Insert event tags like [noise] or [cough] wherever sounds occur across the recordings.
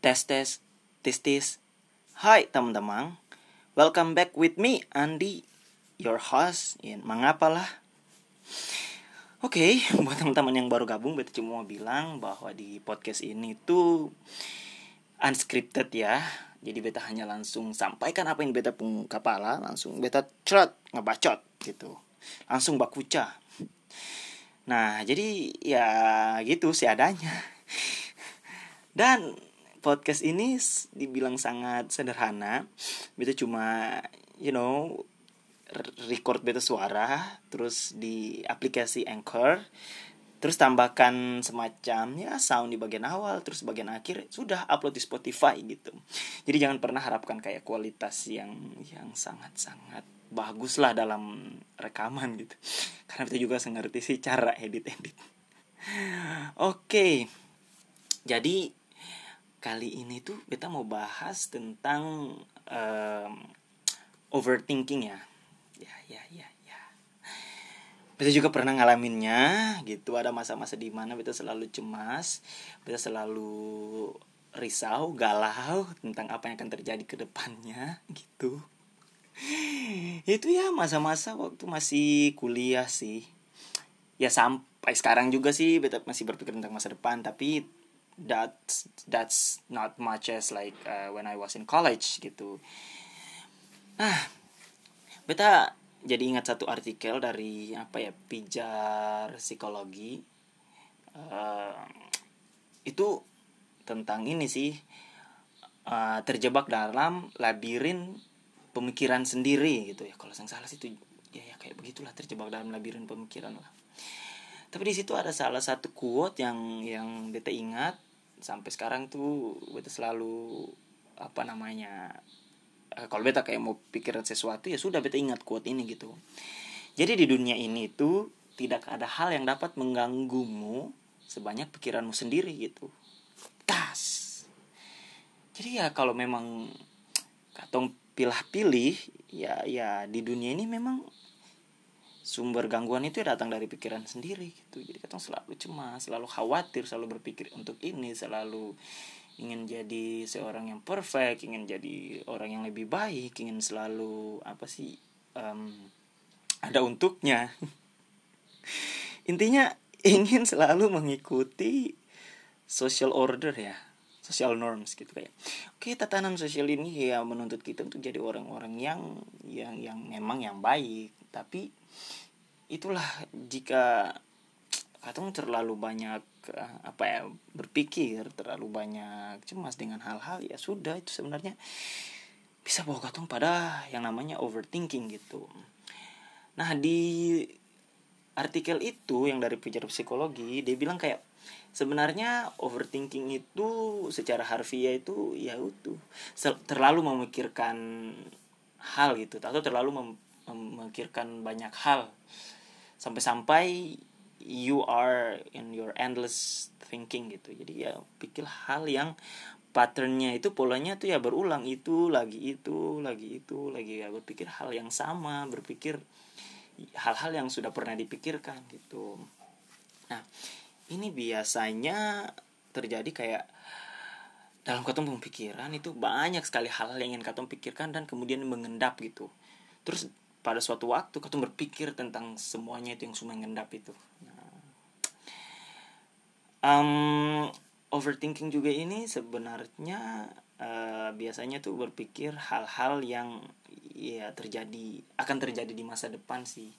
Tes tes tes tes. Hai teman-teman. Welcome back with me Andi, your host in Mangapalah. Oke, [laughs] buat teman-teman yang baru gabung, beta cuma mau bilang bahwa di podcast ini tuh unscripted ya. Jadi beta hanya langsung sampaikan apa yang beta pun kepala, langsung beta cerot ngebacot gitu. Langsung bakuca. Nah, jadi ya gitu sih. Dan podcast ini dibilang sangat sederhana. Beta cuma you know record beta suara terus di aplikasi Anchor terus tambahkan semacam ya sound di bagian awal terus bagian akhir sudah upload di Spotify gitu. Jadi jangan pernah harapkan kayak kualitas yang yang sangat sangat bagus lah dalam rekaman gitu. Karena kita juga sengerti sih cara edit edit oke. Jadi kali ini tuh beta mau bahas tentang um, overthinking ya. Ya ya ya ya. Beta juga pernah ngalaminnya gitu. Ada masa-masa di mana beta selalu cemas beta selalu risau galau tentang apa yang akan terjadi ke depannya [laughs] gitu. Itu ya masa-masa waktu masih kuliah sih. Ya sampai sekarang juga sih beta masih berpikir tentang masa depan tapi that's that's not much as like uh, when I was in college gitu. Nah, beta jadi ingat satu artikel dari apa ya pijar psikologi. Uh, itu tentang ini sih uh, terjebak dalam labirin pemikiran sendiri gitu ya. Kalau saya salah sih itu ya ya kayak begitulah terjebak dalam labirin pemikiran lah. Tapi di situ ada salah satu quote yang yang beta ingat sampai sekarang tuh beta selalu apa namanya uh, kalau beta kayak mau pikiran sesuatu ya sudah beta ingat quote ini gitu. Jadi di dunia ini tuh tidak ada hal yang dapat mengganggumu sebanyak pikiranmu sendiri gitu. Tas jadi ya kalau memang [tsk] katong pilih-pilih ya ya di dunia ini memang sumber gangguan itu ya datang dari pikiran sendiri gitu. Jadi kita selalu cemas selalu khawatir selalu berpikir untuk ini selalu ingin jadi seorang yang perfect ingin jadi orang yang lebih baik ingin selalu apa sih um, ada untuknya. [laughs] Intinya ingin selalu mengikuti social order ya social norms gitu kayak oke tatanan sosial ini ya menuntut kita untuk jadi orang-orang yang yang yang memang yang baik. Tapi itulah jika katong terlalu banyak apa ya berpikir terlalu banyak cemas dengan hal-hal ya sudah itu sebenarnya bisa bawa katong pada yang namanya overthinking gitu. Nah di artikel itu yang dari pijar psikologi dia bilang kayak sebenarnya overthinking itu secara harfiah itu ya itu terlalu memikirkan hal gitu atau terlalu memikirkan banyak hal. Sampai-sampai you are in your endless thinking gitu. Jadi ya pikir hal yang patternnya itu polanya tuh ya berulang. Itu lagi itu lagi itu lagi ya berpikir hal yang sama berpikir hal-hal yang sudah pernah dipikirkan gitu. Nah ini biasanya terjadi kayak dalam katong pemikiran itu banyak sekali hal-hal yang ingin katong pikirkan dan kemudian mengendap gitu. Terus pada suatu waktu kau berpikir tentang semuanya itu yang semua mengendap itu. Um, overthinking juga ini sebenarnya uh, biasanya tuh berpikir hal-hal yang ya terjadi akan terjadi di masa depan sih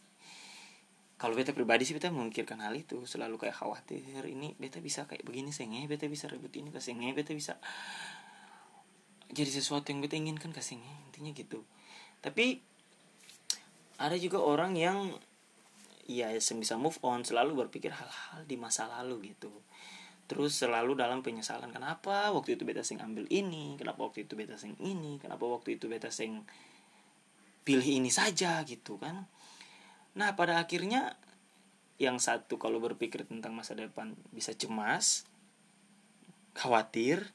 kalau beta pribadi sih beta memikirkan hal itu selalu kayak khawatir ini beta bisa kayak begini senge beta bisa rebut ini kasenge beta bisa jadi sesuatu yang beta inginkan kasenge intinya gitu. Tapi ada juga orang yang ya bisa move on selalu berpikir hal-hal di masa lalu gitu. Terus selalu dalam penyesalan kenapa waktu itu beta sing ambil ini? Kenapa waktu itu beta sing ini? Kenapa waktu itu beta sing pilih ini saja? gitu kan nah pada akhirnya yang satu kalau berpikir tentang masa depan bisa cemas khawatir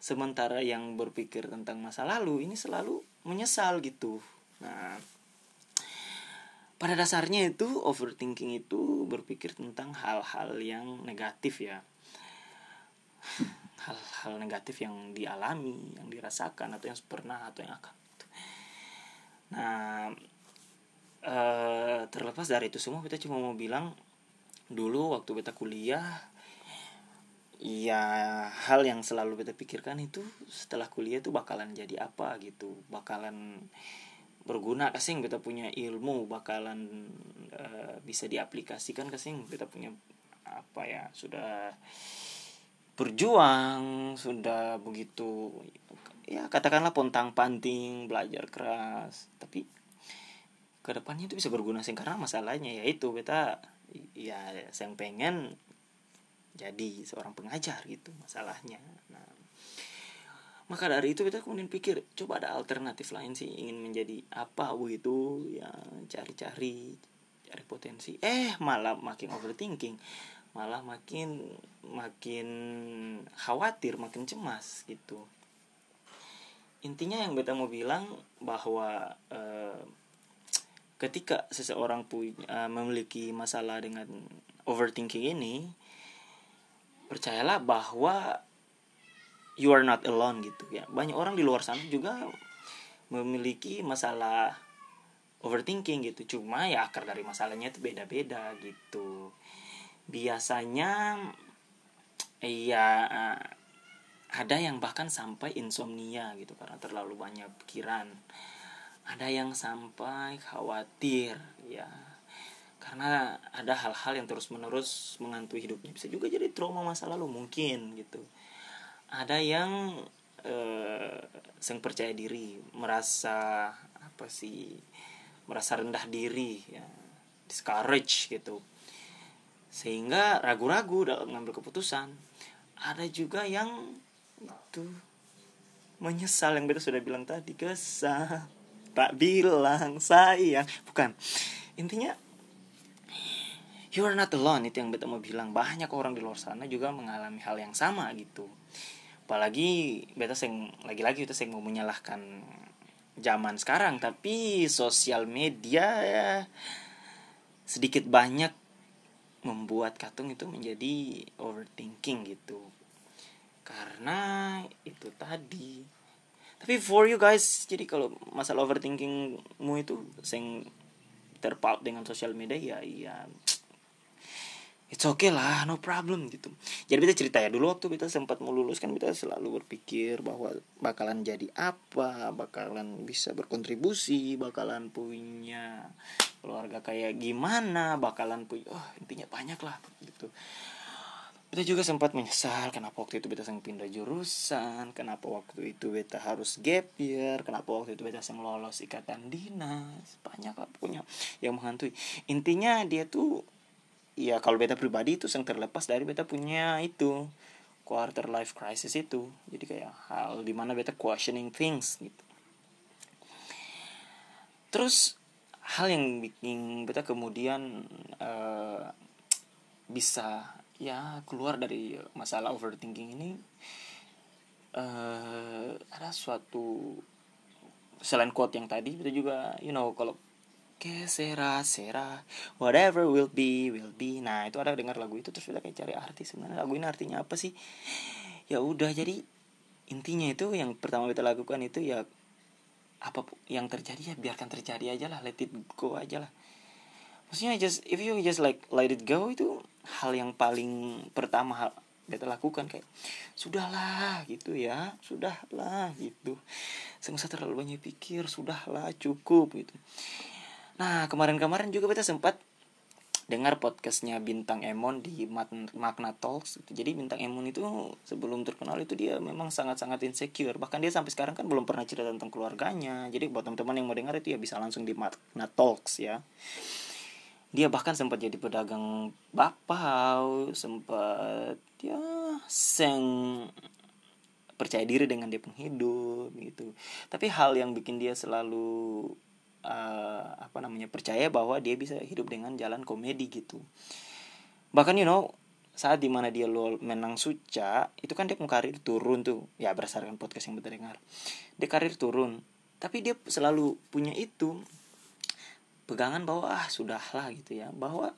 sementara yang berpikir tentang masa lalu ini selalu menyesal gitu. Nah pada dasarnya itu overthinking itu berpikir tentang hal-hal yang negatif ya. [sighs] Hal-hal negatif yang dialami yang dirasakan atau yang pernah atau yang akan nah uh, terlepas dari itu semua kita cuma mau bilang dulu waktu kita kuliah ya hal yang selalu kita pikirkan itu setelah kuliah itu bakalan jadi apa gitu. Bakalan berguna kasing kita punya ilmu? Bakalan uh, bisa diaplikasikan kasing kita punya apa ya sudah berjuang sudah begitu ya katakanlah pontang panting belajar keras. Tapi ke depannya itu bisa berguna sih karena masalahnya yaitu kita ya yang pengen jadi seorang pengajar gitu masalahnya. Nah maka dari itu kita kemudian pikir coba ada alternatif lain sih ingin menjadi apa begitu ya cari-cari cari potensi. Eh malah makin overthinking malah makin makin khawatir makin cemas gitu. Intinya yang beta mau bilang bahwa uh, ketika seseorang punya uh, memiliki masalah dengan overthinking ini percayalah bahwa you are not alone gitu ya. Banyak orang di luar sana juga memiliki masalah overthinking gitu. Cuma ya akar dari masalahnya itu beda-beda gitu. Biasanya ya ada yang bahkan sampai insomnia gitu karena terlalu banyak pikiran ada yang sampai khawatir ya. Karena ada hal-hal yang terus menerus menghantui hidupnya. Bisa juga jadi trauma masa lalu mungkin gitu. Ada yang eh, yang percaya diri merasa apa sih merasa rendah diri ya. Discourage gitu. Sehingga ragu-ragu dalam mengambil keputusan. Ada juga yang itu menyesal yang beta sudah bilang tadi kesal tak bilang sayang. Bukan. Intinya you are not alone itu yang beta mau bilang. Banyak orang di luar sana juga mengalami hal yang sama gitu. Apalagi beta seng lagi-lagi itu seng mau menyalahkan zaman sekarang tapi sosial media ya sedikit banyak membuat katung itu menjadi overthinking gitu. Karena itu tadi tapi for you guys jadi kalau masalah overthinkingmu itu sing terpaut dengan sosial media ya ya it's okay lah no problem gitu. Jadi kita cerita ya dulu waktu kita sempat mau lulus kan kita selalu berpikir bahwa bakalan jadi apa bakalan bisa berkontribusi bakalan punya keluarga kayak gimana bakalan punya oh intinya banyak lah gitu beta juga sempat menyesal kenapa waktu itu beta sang pindah jurusan kenapa waktu itu beta harus gap year kenapa waktu itu beta sang lolos ikatan dinas. Banyak lah punya yang menghantui. Intinya dia tuh ya kalau beta pribadi itu yang terlepas dari beta punya itu quarter life crisis itu. Jadi kayak hal di mana beta questioning things gitu. Terus hal yang bikin beta kemudian uh, bisa ya keluar dari masalah overthinking ini uh, ada suatu selain quote yang tadi itu juga you know kalau que sera whatever will be will be. Nah itu ada dengar lagu itu terus kita kayak cari arti sebenarnya. Lagu ini artinya apa sih? Ya udah jadi intinya itu yang pertama kita lakukan itu ya apa yang terjadi ya biarkan terjadi aja lah let it go aja lah. Maksudnya just if you just like let it go itu hal yang paling pertama hal kita lakukan kayak sudahlah gitu ya sudahlah gitu. Saya terlalu banyak pikir sudahlah cukup gitu. Nah kemarin-kemarin juga kita sempat dengar podcastnya bintang Emon di Magna Talks jadi bintang Emon itu sebelum terkenal itu dia memang sangat-sangat insecure. Bahkan dia sampai sekarang kan belum pernah cerita tentang keluarganya. Jadi buat teman-teman yang mau dengar itu ya bisa langsung di Magna Talks ya dia bahkan sempat jadi pedagang bapau sempat ya seng percaya diri dengan dia penghidup gitu. Tapi hal yang bikin dia selalu uh, apa namanya percaya bahwa dia bisa hidup dengan jalan komedi gitu. Bahkan you know saat di mana dia lo menang suca itu kan dia pun karir turun tuh. Ya berdasarkan podcast yang kita dengar. Dia karir turun. Tapi dia selalu punya itu pegangan bahwa ah sudahlah gitu ya. Bahwa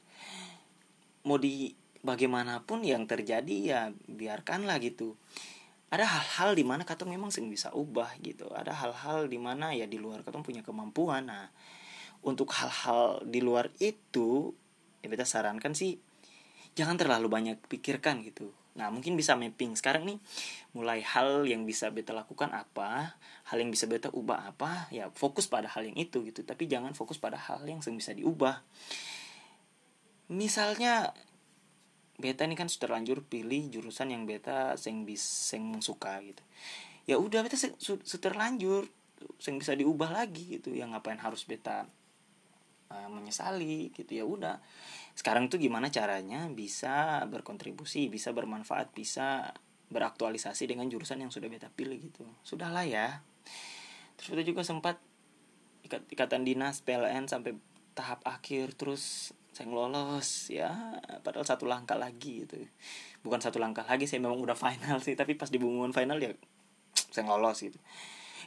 mau di bagaimanapun yang terjadi ya biarkanlah gitu. Ada hal-hal di mana katong memang sing bisa ubah gitu. Ada hal-hal di mana ya di luar katong punya kemampuan. Nah untuk hal-hal di luar itu ya beta sarankan sih jangan terlalu banyak pikirkan gitu nah mungkin bisa mapping. Sekarang nih mulai hal yang bisa beta lakukan apa hal yang bisa beta ubah apa ya fokus pada hal yang itu gitu. Tapi jangan fokus pada hal yang bisa diubah. Misalnya beta ini kan sudah terlanjur pilih jurusan yang beta sing bis sing suka gitu. Ya udah beta sudah terlanjur sing bisa diubah lagi gitu. Yang ngapain harus beta uh, menyesali gitu ya udah. Sekarang tuh gimana caranya bisa berkontribusi bisa bermanfaat bisa beraktualisasi dengan jurusan yang sudah beta pilih gitu. Sudahlah ya. Terus beta juga sempat ikat ikatan dinas PLN sampai tahap akhir terus saya lolos ya. Padahal satu langkah lagi gitu. Bukan satu langkah lagi saya memang udah final sih. Tapi pas di pengumuman final ya [tsk] saya lolos gitu.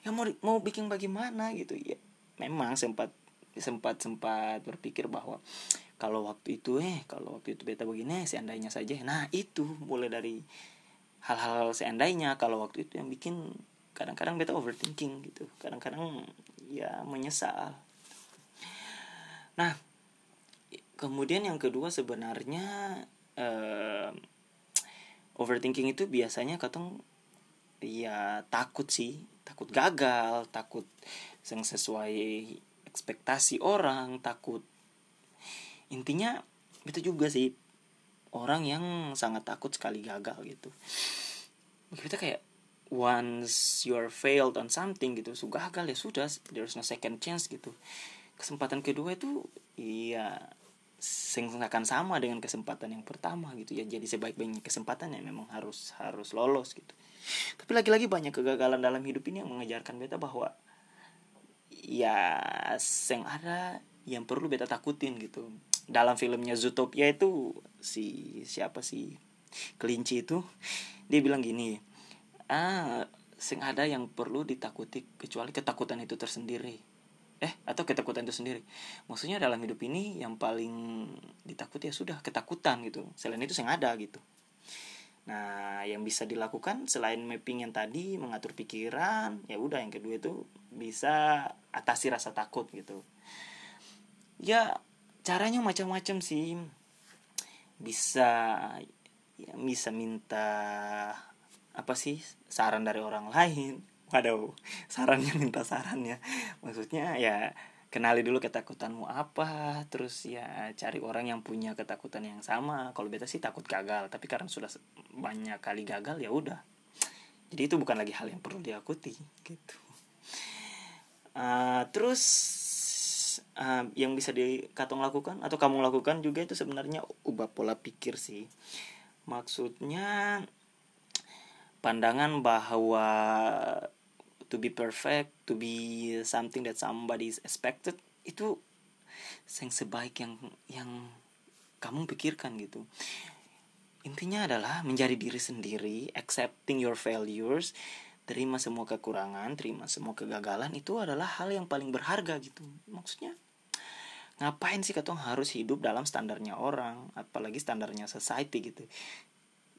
Ya mau mau bikin bagaimana gitu. Ya memang sempat sempat sempat berpikir bahwa kalau waktu itu eh kalau waktu itu beta begini seandainya saja. Nah itu mulai dari hal-hal seandainya kalau waktu itu yang bikin kadang-kadang beta overthinking gitu. Kadang-kadang ya menyesal. Nah kemudian yang kedua sebenarnya uh, overthinking itu biasanya katong ya takut sih. Takut gagal takut sesuai ekspektasi orang takut. Intinya itu juga sih. Orang yang sangat takut sekali gagal gitu. Kita kayak once you're failed on something gitu so gagal ya sudah there's no second chance gitu. Kesempatan kedua itu iya akan sama dengan kesempatan yang pertama gitu. Ya jadi sebaik-baiknya kesempatan ya memang harus harus lolos gitu. Tapi lagi-lagi banyak kegagalan dalam hidup ini yang mengajarkan beta bahwa ya sing ada yang perlu beta takutin gitu. Dalam filmnya Zootopia itu si siapa sih kelinci itu dia bilang gini ah sing ada yang perlu ditakuti kecuali ketakutan itu tersendiri. Eh atau ketakutan itu sendiri. Maksudnya dalam hidup ini yang paling ditakuti ya sudah ketakutan gitu. Selain itu yang ada gitu nah yang bisa dilakukan selain mapping yang tadi mengatur pikiran ya udah yang kedua itu bisa atasi rasa takut gitu. Ya caranya macam-macam sih. Bisa ya bisa minta apa sih saran dari orang lain. [laughs] Waduh sarannya minta saran ya. Maksudnya ya kenali dulu ketakutanmu apa terus ya cari orang yang punya ketakutan yang sama. Kalau beta sih takut gagal tapi karena sudah banyak kali gagal ya udah. Jadi itu bukan lagi hal yang perlu diakuti gitu. Uh, terus uh, yang bisa di katong lakukan atau kamu lakukan juga itu sebenarnya ubah pola pikir sih. Maksudnya pandangan bahwa to be perfect, to be something that somebody is expected itu yang sebaik yang yang kamu pikirkan gitu. Intinya adalah menjadi diri sendiri, accepting your failures, terima semua kekurangan, terima semua kegagalan itu adalah hal yang paling berharga gitu. Maksudnya ngapain sih katong harus hidup dalam standarnya orang, apalagi standarnya society gitu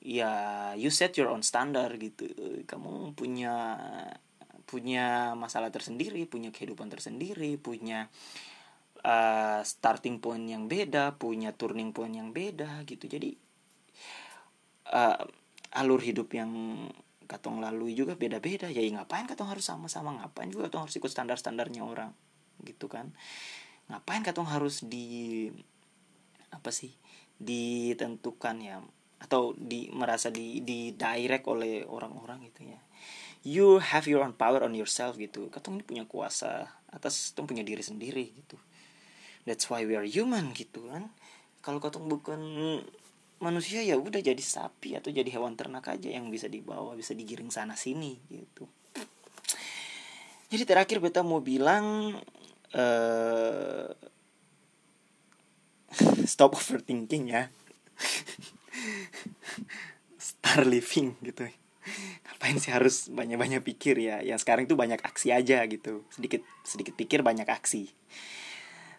ya you set your own standard gitu kamu punya punya masalah tersendiri punya kehidupan tersendiri punya uh, starting point yang beda punya turning point yang beda gitu. Jadi uh, alur hidup yang katong lalui juga beda-beda. Ya ngapain katong harus sama-sama? Ngapain juga katong harus ikut standar-standarnya orang? Gitu kan. Ngapain katong harus di apa sih ditentukan ya? Atau di merasa di di direct oleh orang-orang gitu ya you have your own power on yourself gitu. Katong ini punya kuasa atas katong punya diri sendiri gitu. That's why we are human gitu kan. Kalau katong bukan manusia ya udah jadi sapi atau jadi hewan ternak aja yang bisa dibawa bisa digiring sana sini gitu. Jadi terakhir beta mau bilang uh, [laughs] stop overthinking ya. [laughs] Star living gitu ngapain sih harus banyak-banyak pikir ya? Yang sekarang itu banyak aksi aja gitu. Sedikit sedikit pikir banyak aksi.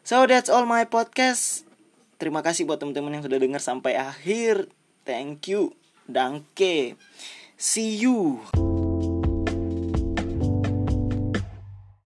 So that's all my podcast. Terima kasih buat teman-teman yang sudah dengar sampai akhir. Thank you. Danke. See you.